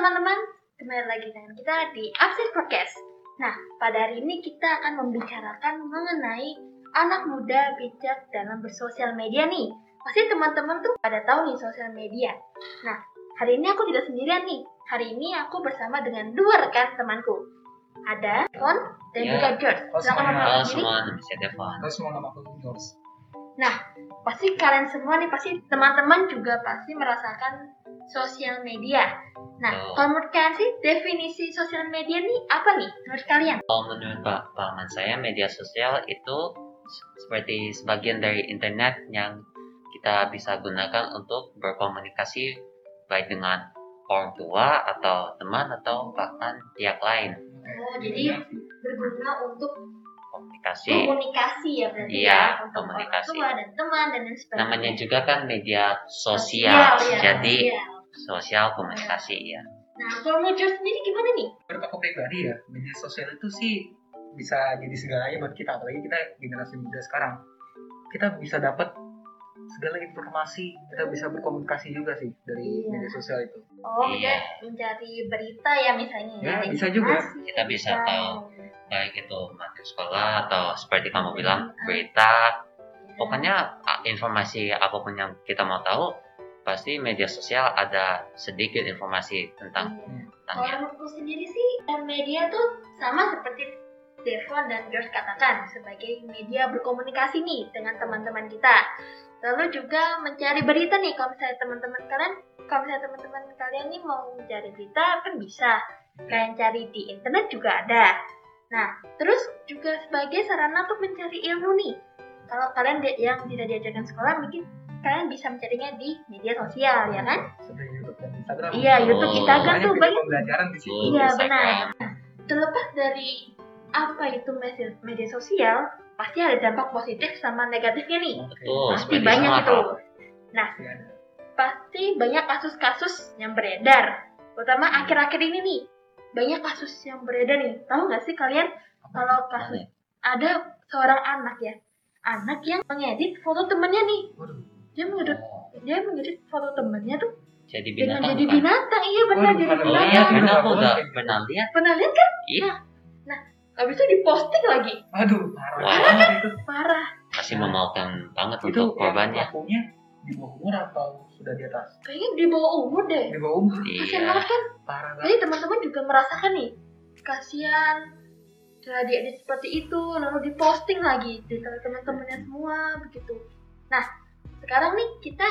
teman-teman, kembali lagi dengan kita di Absis Podcast. Nah, pada hari ini kita akan membicarakan mengenai anak muda bijak dalam bersosial media nih. Pasti teman-teman tuh pada tahu nih sosial media. Nah, hari ini aku tidak sendirian nih. Hari ini aku bersama dengan dua rekan temanku. Ada Ron dan Ya. juga George. Halo Silakan semua, nama saya Devan. Halo semua nama aku George. Nah, pasti kalian semua nih pasti teman-teman juga pasti merasakan sosial media. Nah, Oh. kalau menurut kalian sih definisi sosial media nih apa nih menurut kalian? Kalau menurut pa- pahaman saya, media sosial itu seperti sebagian dari internet yang kita bisa gunakan untuk berkomunikasi baik dengan orang tua atau teman atau bahkan pihak lain. Oh, jadi berguna untuk Komunikasi. komunikasi ya berarti Iya, ya untuk komunikasi. orang tua dan teman dan lain sebagainya. Namanya juga kan media sosial, ya, jadi sosial. Sosial komunikasi ya. Nah, kalau George sendiri gimana nih? Menurut aku pribadi ya, media sosial itu sih bisa jadi segalanya buat kita, apalagi kita generasi muda sekarang. Kita bisa dapat segala informasi, kita bisa berkomunikasi juga sih dari Iya. media sosial itu. Oh, Iya. kita mencari berita ya misalnya Ya, ada bisa juga. informasi, Kita bisa bisa. tahu. Baik itu materi sekolah atau seperti kamu bilang berita Iya. Pokoknya informasi apa pun yang kita mau tahu, pasti media sosial ada sedikit informasi tentang Iya. Kalau tentangnya. menurutku sendiri sih, eh, media tuh sama seperti Devon dan George katakan sebagai media berkomunikasi nih dengan teman-teman kita. Lalu juga mencari berita nih kalau misalnya teman-teman kalian, kalau misalnya teman-teman kalian nih mau mencari berita kan bisa. Kalian cari di internet juga ada. Nah, terus juga sebagai sarana untuk mencari ilmu nih. Kalau kalian yang tidak diajarkan sekolah, mungkin kalian bisa mencarinya di media sosial, ya kan? Seperti YouTube dan Instagram. Iya, YouTube, Oh. Instagram tuh banyak pembelajaran di situ. Oh, Iya benar. Nah, Terlepas dari apa itu media, sosial, pasti ada dampak positif sama negatifnya nih. Betul, Pasti banyak itu. hal. Pasti ada. Pasti banyak kasus-kasus yang beredar. Terutama akhir-akhir ini nih. Banyak kasus yang beredar nih. Tahu nggak sih kalian kalau kasus ada seorang anak ya, anak yang mengedit foto temannya nih. Waduh. Dia mengedit dia mengedit foto temannya tuh Jadi dengan binatang jadi bukan? binatang. Iya benar Waduh, jadi kalau- Oh iya, binatang. benar aku udah pernah lihat. Pernah lihat kan? Iya, Habis itu diposting lagi. Aduh, parah Wah. banget itu. Parah. masih memalukan banget Itu untuk korbannya. pelakunya di bawah umur atau sudah di atas? Kayaknya di bawah umur deh. Di bawah umur. Kasian Iya, banget kan? Parah banget. Jadi teman-teman juga merasakan nih. Kasihan. Setelah diedit seperti itu, lalu diposting lagi di teman-temannya semua begitu. Nah, sekarang nih kita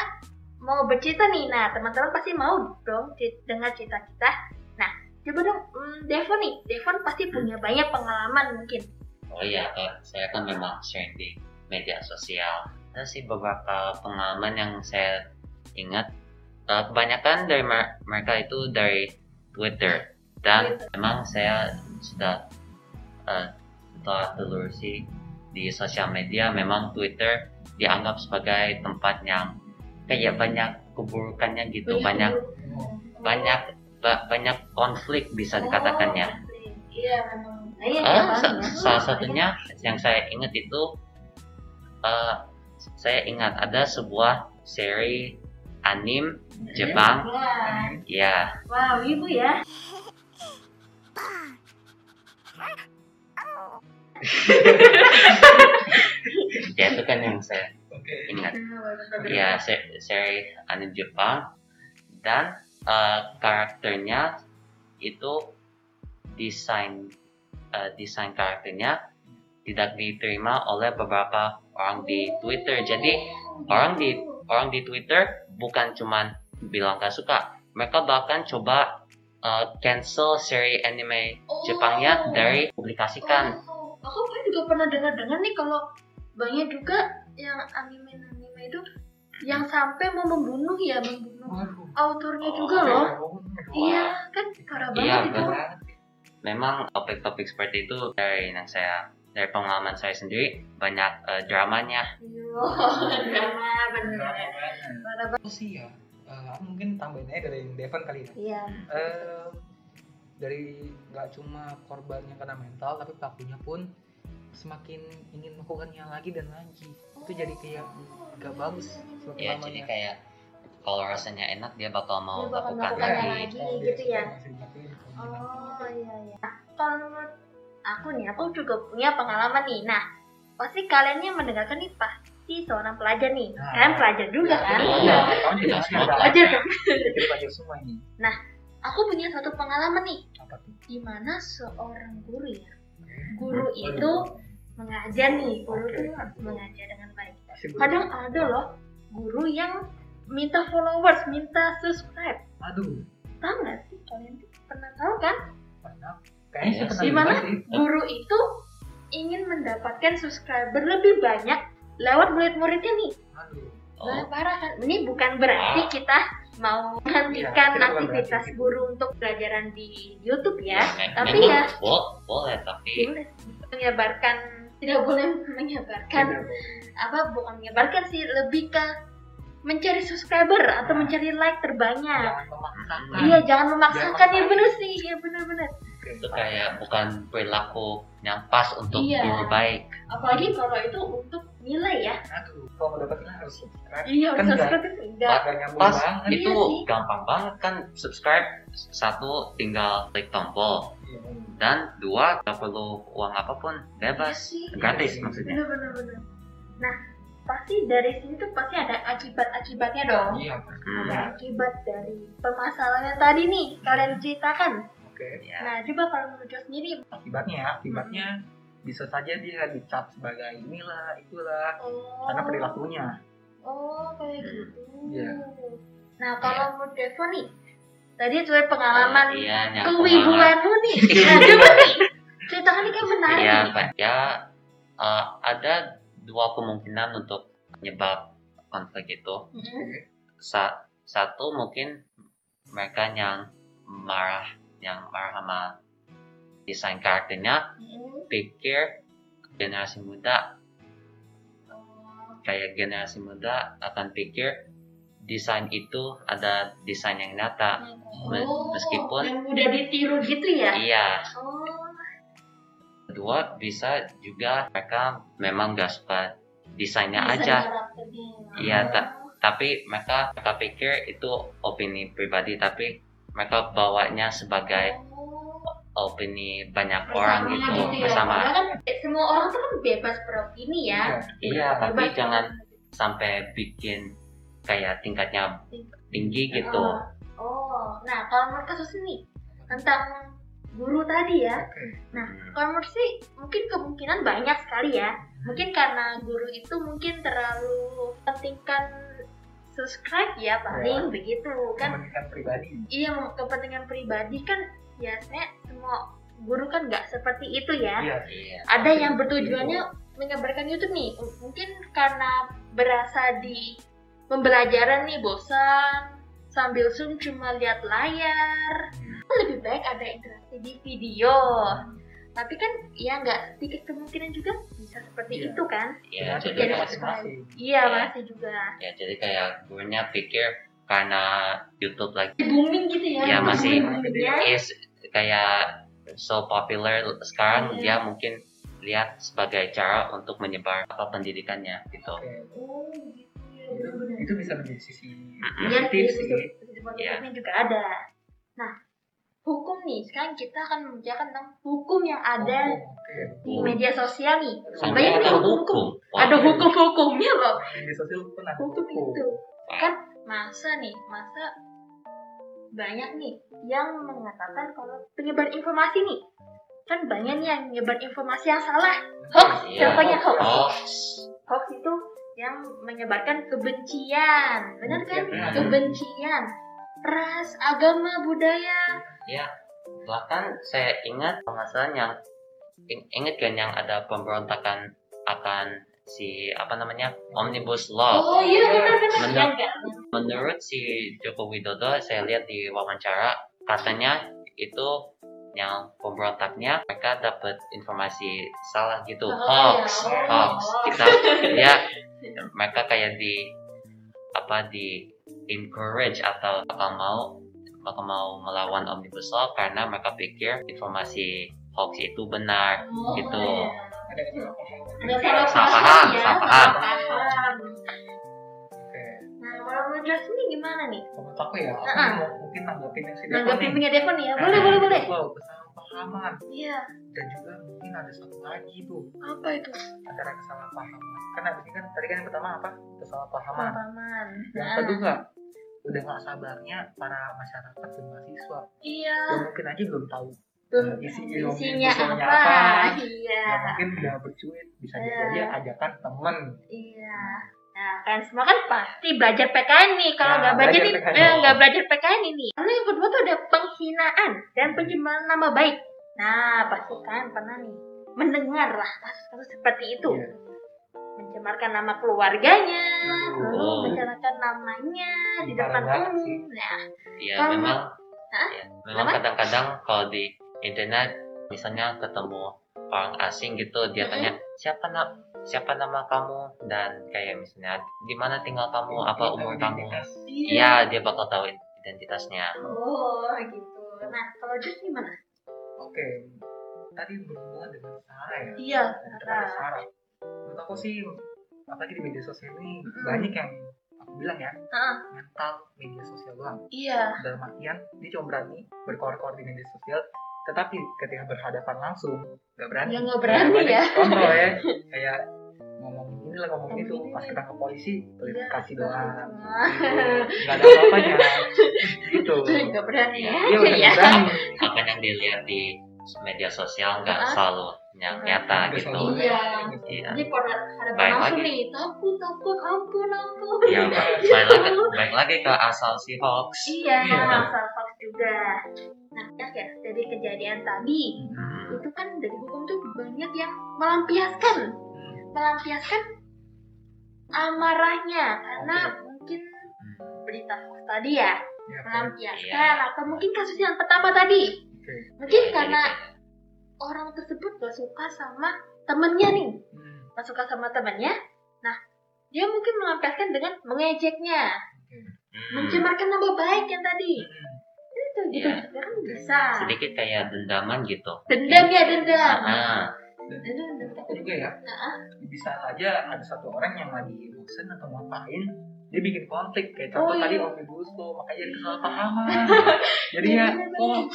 mau bercerita nih. Nah, teman-teman pasti mau dong dengar cerita kita. Nah, coba dong, hmm, Devon nih. Devon pasti punya banyak pengalaman mungkin. oh iya, eh, saya kan memang sering di media sosial. Ada sih beberapa pengalaman yang saya ingat. Eh, kebanyakan dari mer- mereka itu dari Twitter. Dan memang saya sudah eh, setelah telurusi di sosial media, memang Twitter dianggap sebagai tempat yang kayak banyak keburukannya gitu, banyak banyak ba- banyak konflik bisa dikatakannya. Oh, Iya. Nah, iya, Ah, iya, sa- Bang. salah satunya yang saya ingat itu eh, saya ingat ada sebuah seri anim Jepang ya wow, ibu ya. Ya itu kan yang saya Oke. ingat. Ya se- seri anim Jepang. Dan eh, karakternya itu desain eh, desain karakternya tidak diterima oleh beberapa orang di Twitter. Jadi orang di orang di Twitter bukan cuman bilang gak suka. Mereka bahkan coba uh, cancel seri anime Jepangnya Oh. dari publikasikan. Oh, aku kan juga pernah dengar-dengar nih kalau banyak juga yang anime-anime itu yang sampai mau membunuh ya, membunuh autornya Oh, juga loh. oh, Iya, kan parah banget Iya, itu. benar. memang topik-topik seperti itu dari yang saya dari pengalaman saya sendiri banyak uh, dramanya Iya, drama bener. Parah banget. Aku sih ya, aku mungkin tambahin aja dari Devon kali ya. Iya. Eh, dari nggak cuma korbannya kena mental, tapi pelakunya pun semakin ingin melakukannya lagi dan lagi. Itu jadi kayak nggak bagus semakin ya lamanya. jadi kayak kalau rasanya enak dia bakal mau Dia bakal lakukan melakukannya lagi lagi. kalau gitu ya? Oh iya iya. Nah, kalau menurut aku nih, aku juga punya pengalaman nih. Nah, pasti kalian yang mendengarkan nih pasti seorang pelajar nih. Nah. Kalian pelajar juga Ya, kan? Iya. Juga Iya. Pelajar pelajar semua ini. Aku punya satu pengalaman nih, di mana seorang guru ya, guru itu mengajar nih, guru Oke. tuh mengajar dengan baik. Kadang ada loh guru yang minta followers, minta subscribe. Aduh. Tahu nggak sih kalian tuh pernah tahu kan? Pernah. Kayaknya Iya. Guru itu ingin mendapatkan subscriber lebih banyak lewat murid-muridnya nih. Aduh. Oh parah kan? Ini bukan berarti kita mau menghentikan bukan aktivitas guru untuk pelajaran di YouTube ya. me- tapi memang ya bo- boleh tapi boleh menyebarkan tidak boleh menyebarkan Tidak. apa bukan menyebarkan sih lebih ke mencari subscriber atau Nah. mencari like terbanyak. Jangan memaksakan. Iya, jangan memaksakan ya bener sih, ya bener-bener. Oke. itu kayak bukan perilaku yang pas untuk Iya. guru baik Apalagi kalau itu untuk nilai ya. Aduh. Kalau mau dapatnya harus subscribe. Iya, Kan subscribe itu enggak. Pas banget. Iya itu sih. gampang banget kan subscribe satu tinggal klik tombol Iya. dan dua gak perlu uang apa pun Iya bebas sih. gratis Iya maksudnya Bener-bener bener. Nah, pasti dari sini tuh pasti ada akibat-akibatnya dong. Iya. pasti. Hmm. Ada akibat dari permasalahan yang tadi nih kalian ceritakan. Oke. ya Nah, coba kalau menurut sendiri. Akibatnya, akibatnya bisa saja dia dicap sebagai inilah, itulah, Oh. karena perilakunya. Oh, kayak gitu. Iya. Nah, kalau menurut Devo nih, tadi tuh pengalaman iya yang pengalaman kewibuanmu nih. Coba nih, ceritakan ini kayak menarik. Iya, nih. Pak. Ya, eh, ada dua kemungkinan untuk penyebab konflik itu. Mm-mm. Sa- satu mungkin mereka yang marah, yang marah sama desain karakternya, Mm-mm. pikir generasi muda kayak generasi muda akan pikir desain itu ada desain yang nyata. Me- Oh, meskipun- yang mudah ditiru gitu ya? Iya. Oh, Kedua bisa juga mereka memang gak suka desainnya bisa aja. karakternya. Iya, tak- tapi mereka mereka pikir itu opini pribadi tapi mereka bawanya sebagai Oh, opini banyak bersama orang gitu ya. bersama Padahal kan semua orang tuh kan bebas beropini ya. iya tapi Bebas jangan sampai bikin kayak tingkatnya tinggi gitu Oh, oh. nah kalau menurut kasus ini tentang guru tadi ya, Oke. Hmm. kalau menurut sih mungkin kemungkinan banyak sekali ya. Mungkin karena guru itu mungkin terlalu pentingkan subscribe ya paling begitu kan. Kepentingan pribadi. Iya kepentingan pribadi kan ya sebenarnya semua guru kan nggak seperti itu ya. Iya. iya Ada yang bertujuannya menyebarkan YouTube nih. Mungkin karena berasa di pembelajaran nih bosan sambil zoom cuma lihat layar. Lebih baik ada interaksi di video. Tapi kan ya nggak sedikit kemungkinan juga bisa seperti Iya. itu kan? iya jadi Jadi masing-masing. Iya Iya. masih juga. ya jadi kayak gurunya pikir karena YouTube lagi Booming gitu ya? Iya, masih- boomingnya. is kayak so popular sekarang Iya. dia mungkin lihat sebagai cara untuk menyebar apa pendidikannya gitu Oke. Oh gitu ya Itu, bisa menjadi sisi. Iya positif sih, sisi positifnya juga ada. Nah, hukum nih, sekarang kita akan membicarakan tentang hukum yang ada Oh, Oke. di media sosial nih. sampai Banyak nih ada hukum. hukum Wah, Ada hukum-hukumnya loh. Media sosial pun ada Hukum hukum. itu. Kan masa nih, masa banyak nih yang mengatakan kalau penyebar informasi nih. Kan banyak nih yang menyebar informasi yang salah. Hoax, Iya. contohnya hoax. hoax Hoax itu yang menyebarkan kebencian. Benar kan? Kebencian. Kebencian. Ras, agama, budaya. ya bahkan saya ingat pemasaran yang ing- ingat kan yang ada pemberontakan akan si apa namanya omnibus law Oh iya benar-benar. Ya menurut si Joko Widodo saya lihat di wawancara katanya itu yang pemberontaknya mereka dapat informasi salah gitu Oh, hoax. Oh, hoax kita ya mereka kayak di apa di encourage atau bakal mau bakal mau melawan omnibus law karena mereka pikir informasi hoax itu benar Oh, gitu. iya. Ada salah paham. Ada salah paham, ya, salah paham. Nah, kalau menurut ini gimana nih? menurut aku ya aku mau mungkin nanggapin yang si Devon Nanggapin nih punya Devon ya? Boleh, boleh, boleh. itu kesalahpahaman Iya, dan juga mungkin ada satu lagi tuh apa itu? antara kesalahpahaman kan abis ini kan tadi kan yang pertama apa kesalahpahaman Paman. yang Nah, kedua udah nggak sabarnya para masyarakat dan mahasiswa Iya. yang mungkin aja belum tahu Belum isi tahu isinya isinya apa. apa? Iya. ya mungkin udah bercuit bisa jadi Iya. aja ajakan temen Iya. Nah, kan semua kan pasti belajar PKN nih. Kalau Nah, nggak belajar belajar nih, eh, nggak belajar PKN ini. Lalu yang kedua tuh ada penghinaan dan pencemaran nama baik. Nah, pasti kan pernah nih mendengar lah kasus-kasus seperti itu. Iya. Mencemarkan nama keluarganya, lalu Oh. mencemarkan namanya di depan umum. Nah, ya Kalau- memang Hah? ya, memang kadang-kadang kalau di internet misalnya ketemu orang asing gitu dia tanya siapa na siapa nama kamu dan kayak misalnya di mana tinggal kamu apa umur kamu Identitas. iya dia bakal tahu identitasnya Oh, gitu. Nah, kalau Jus gimana? oke tadi berhubungan dengan Sarah ya Iya, terhadap Sarah menurut aku sih apalagi di media sosial ini Mm-mm. banyak yang aku bilang ya Heeh. mental media sosial doang Iya. dalam artian dia cuma berani berkoar-koar di media sosial tetapi ketika berhadapan langsung nggak berani Ya, nggak berani Kayak ya. contoh ya kayak ngomong ini lah ngomong itu pas kita ke polisi klarifikasi Iya. doang nggak ada apa-apanya gitu Nggak berani ya. dia udah Iya. nggak berani apa yang dilihat di media sosial nggak Ah. selalu yang nyata gitu Iya. iya Jadi pada ada Baik langsung lagi. nih, takut, takut, ampun, ampun. ya baik lagi baik lagi ke asal si hoax Iya, Iya. asal hoax juga. Nah, ya, ya dari kejadian tadi, Hmm. itu kan dari hukum tuh banyak yang melampiaskan, melampiaskan amarahnya karena mungkin berita hoax tadi ya, Ya, melampiaskan atau mungkin kasus yang pertama tadi, oke. mungkin Jadi karena orang tersebut gak suka sama temennya nih, Hmm, gak suka sama temennya, nah dia mungkin melampiaskan dengan mengejeknya, Hmm. mencemarkan nama baik yang tadi. hmm. Itu gitu Iya. juga kan bisa. sedikit kayak dendaman gitu Dendam ya dendam. ah Dan Dendam, aku juga ya Nah, bisa aja ada satu orang yang lagi bosen atau ngapain dia bikin konflik kayak contoh Oh, iya. tadi omnibus law makanya jadi kesalahpahaman jadi ya hoax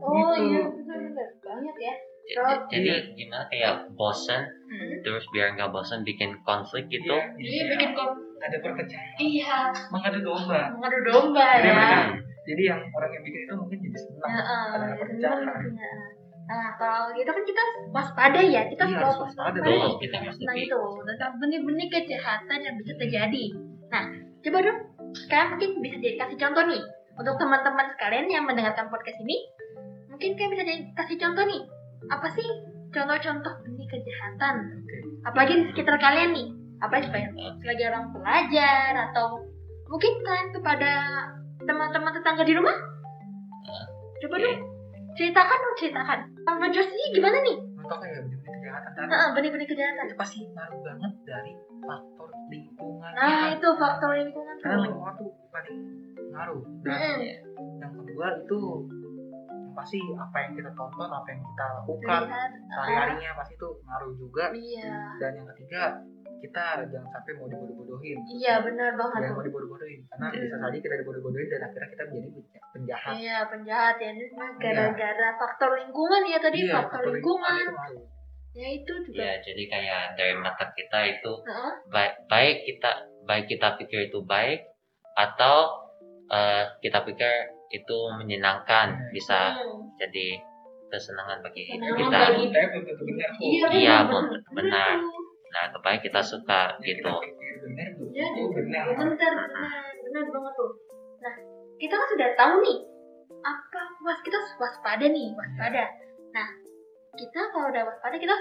Oh Gitu. iya banyak ya. j- Oh, j- jadi gimana kayak bosen Hmm. terus biar nggak bosen bikin konflik gitu Iya, Iya bikin ya, kom. ada perpecahan Iya mengadu domba mengadu domba Jadi ya. Jadi yang orang yang bikin itu mungkin jadi senang Ya, eh, karena perpecahan ya. Nah kalau gitu kan kita waspada ya kita Iya, selalu harus waspada dong. kita harus Nah itu tentang benih-benih kejahatan yang bisa terjadi. Nah coba dong sekarang mungkin bisa dikasih contoh nih untuk teman-teman sekalian yang mendengarkan podcast ini. Mungkin kayak bisa dikasih contoh nih apa sih contoh-contoh benih kejahatan Oke. apalagi di sekitar kalian nih apalagi supaya sebagai orang pelajar atau mungkin kalian kepada teman-teman tetangga di rumah? Coba Oke. dong ceritakan dong ceritakan. Kalau Jos ini gimana nih? Aku ya benih kejahatan tadi Heeh, benih-benih kejahatan. Itu pasti ngaruh banget dari faktor lingkungan nah kita. itu faktor lingkungan karena lingkungan tuh paling ngaruh. Dan yang kedua itu pasti apa yang kita tonton apa yang kita lakukan Lihat, sehari harinya pasti itu ngaruh juga. Iya. Dan yang ketiga kita jangan sampai mau dibodoh-bodohin iya benar banget jangan mau dibodoh-bodohin karena Mm. bisa saja kita dibodoh-bodohin dan akhirnya kita menjadi penja- penjahat iya penjahat ya ini mah gara-gara faktor lingkungan ya tadi Iya, faktor lingkungan itu ngaruh. ya itu juga ya jadi kayak dari mata kita itu Heeh. baik baik kita baik kita pikir itu baik atau eh, kita pikir itu menyenangkan Hmm. bisa Hmm. jadi kesenangan bagi Kesenangan kita belum tentu benar iya Iya, benar, benar. Nah kebaik kita suka gitu benar Ya, tentu benar bener, bener, bener banget tuh. Nah, kita kan sudah tahu nih, apa was kita waspada nih, waspada. Nah, kita kalau udah waspada kita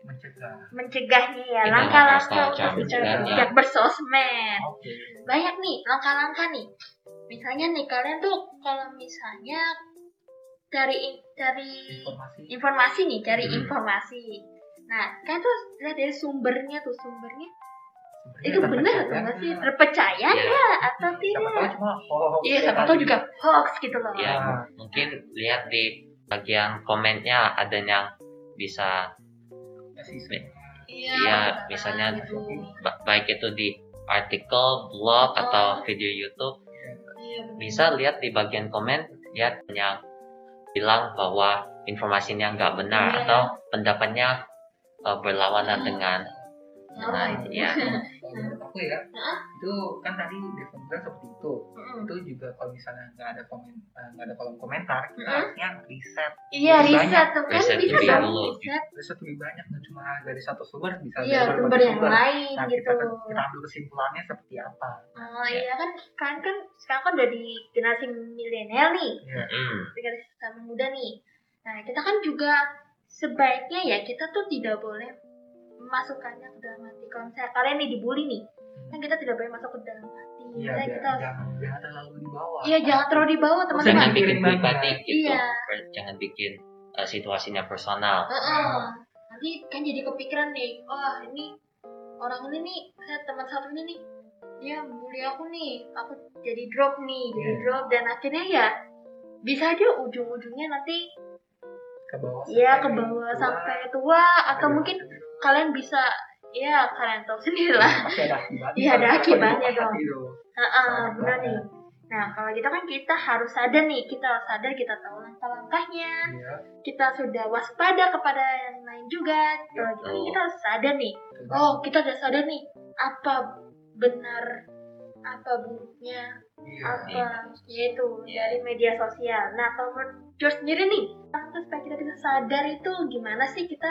mencegah mencegah nih ya langkah-langkah untuk mencegahnya. bijak bersosmed. Banyak nih langkah-langkah nih. Misalnya nih kalian tuh kalau misalnya cari cari informasi informasi nih, cari Hmm. informasi. Nah, kalian tuh lihat dari sumbernya tuh sumbernya Sebenarnya itu benar atau enggak sih terpercaya Iya. nggak atau siapa tahu tidak? cuma hoax Iya, siapa tahu juga hoax gitu loh. ya Ah. mungkin lihat di bagian komennya ada yang bisa Kasih Iya, Iya, benar, misalnya gitu. ba- baik itu di artikel, blog, Oh. atau video YouTube Iya, bisa lihat di bagian komen dia yang bilang bahwa informasinya nggak benar Iya. atau pendapatnya uh, berlawanan Ah. dengan dengan itu? ya menurut aku ya itu kan tadi Devon bilang seperti itu itu juga kalau misalnya nggak ada komen eh, nggak ada kolom komentar kita Mm-mm. harusnya riset Iya, Lebih riset banyak. tuh kan Riset bisa lebih kan riset. riset lebih banyak nggak cuma dari satu sumber bisa Iya, dari sumber berbagai yang lain nah gitu. kita, kita ambil kesimpulannya seperti apa Oh iya kan, kalian kan sekarang kan udah di generasi milenial nih, ya Mm, generasi muda nih. Nah kita kan juga sebaiknya ya kita tuh tidak boleh memasukkannya ke dalam hati. Kalau misalnya kalian nih dibully nih, kan kita tidak boleh masuk ke dalam hati. iya biar- kita jangan jangan terlalu di bawah Iya jangan terlalu dibawa teman-teman. Jangan bikin pribadi gitu Iya. jangan bikin uh, situasinya personal Heeh. Nanti kan jadi kepikiran nih, wah ini orang ini nih, saya teman satu ini nih, dia bully aku nih, aku jadi drop nih, jadi Iya. drop dan akhirnya ya bisa aja ujung-ujungnya nanti ke bawah ya ke bawah tua, sampai tua atau mungkin kalian bisa ya kalian tahu sendiri lah. Iya, ada akibatnya bawah dong. tuh. Heeh, benar nih. Nah, kalau kita kan kita harus sadar nih, kita harus sadar kita tahu langkah-langkahnya, Iya, kita sudah waspada kepada yang lain juga. Kalau gitu Betul. kita harus sadar nih. Oh, kita udah sadar nih apa benar apa buruknya Iya. apa yaitu Iya. dari media sosial. Nah, kalau menurut George sendiri nih, langkah supaya kita bisa sadar itu gimana sih kita?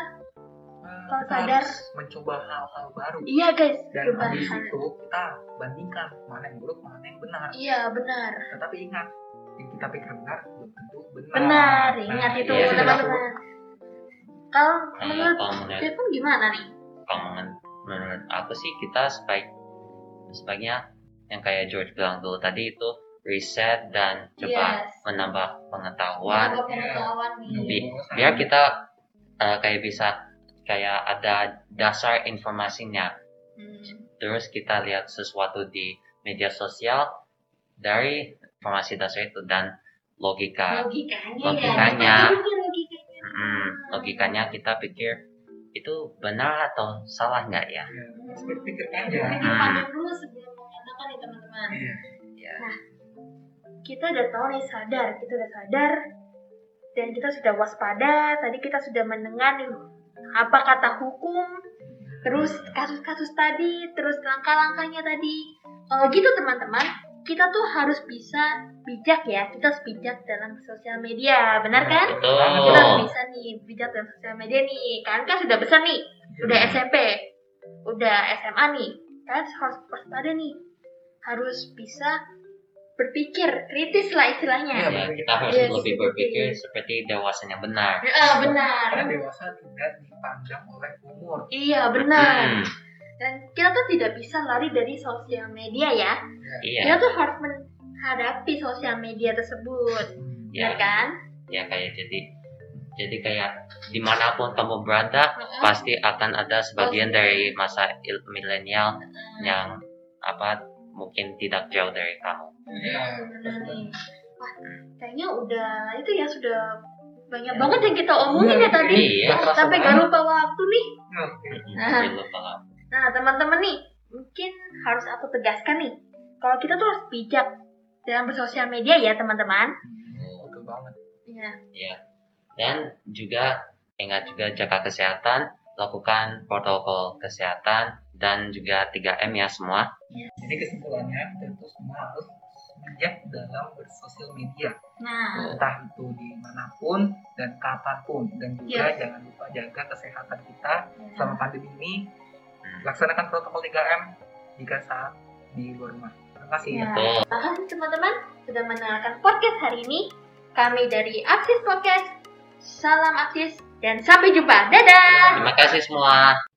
Nah, Kalau kita sadar- harus mencoba hal-hal baru Iya guys, dan coba habis hal- itu kita bandingkan mana yang buruk mana yang benar Iya benar, tetapi ingat yang kita pikir benar belum tentu benar benar. Nah, Ingat itu iya, teman-teman. Kalau Nah, menurut kalau menurut Devon gimana nih? kalau men- menurut aku sih kita sebaik sebaiknya yang kayak George bilang dulu tadi itu riset dan coba Yes. menambah pengetahuan Menambah pengetahuan nih. Bi- biar kita uh, kayak bisa kayak ada dasar informasinya Hmm. terus kita lihat sesuatu di media sosial dari informasi dasar itu dan logika Logikanya, Logikanya. ya. Kita pikir logikanya. Mm, logikanya kita pikir itu benar atau salah nggak ya ya, Hmm. dulu sebelum nih teman-teman. Iya. ya Kita udah tahu nih sadar, kita udah sadar dan kita sudah waspada. Tadi kita sudah mendengar nih apa kata hukum, terus kasus-kasus tadi, terus langkah-langkahnya tadi. Kalau gitu teman-teman, kita tuh harus bisa bijak ya. Kita harus bijak dalam sosial media, benar kan? Kita harus betul bisa nih bijak dalam sosial media nih. Kalian kan sudah besar nih, udah SMP, udah SMA nih. Kalian harus waspada nih. Harus bisa berpikir kritis lah istilahnya. Iya, ya kita harus Yes, lebih berpikir seperti dewasanya benar Eh, benar. karena dewasa tidak dipandang oleh umur Iya, benar. Hmm, Dan kita tuh tidak bisa lari dari sosial media ya. iya Kita tuh harus menghadapi sosial media tersebut. ya Benar kan? ya kayak jadi jadi kayak di mana pun kamu berada Heeh. pasti akan ada sebagian dari masa il- milenial yang apa mungkin tidak jauh dari kamu Iya, Hmm, benar betul. nih. Wah, kayaknya udah itu ya sudah banyak banget yang kita omongin ya tadi. Iya. Sampai gak lupa waktu nih. Nah. Jadi lupa lah. Nah, teman-teman nih, mungkin harus aku tegaskan nih. Kalau kita tuh harus bijak dalam bersosial media ya, teman-teman. betul banget Iya. ya dan juga ingat juga jaga kesehatan lakukan protokol kesehatan dan juga 3M ya semua jadi kesimpulannya kita tuh semua harus bijak dalam bersosial media Nah, entah itu di mana pun dan kapan pun dan juga Yes. jangan lupa jaga kesehatan kita selama pandemi ini Hmm. laksanakan protokol 3M jika saat di luar rumah terima kasih ya. Terima kasih teman-teman sudah mendengarkan podcast hari ini. Kami dari Aksis Podcast. Salam Aksis dan sampai jumpa. Dadah. terima kasih semua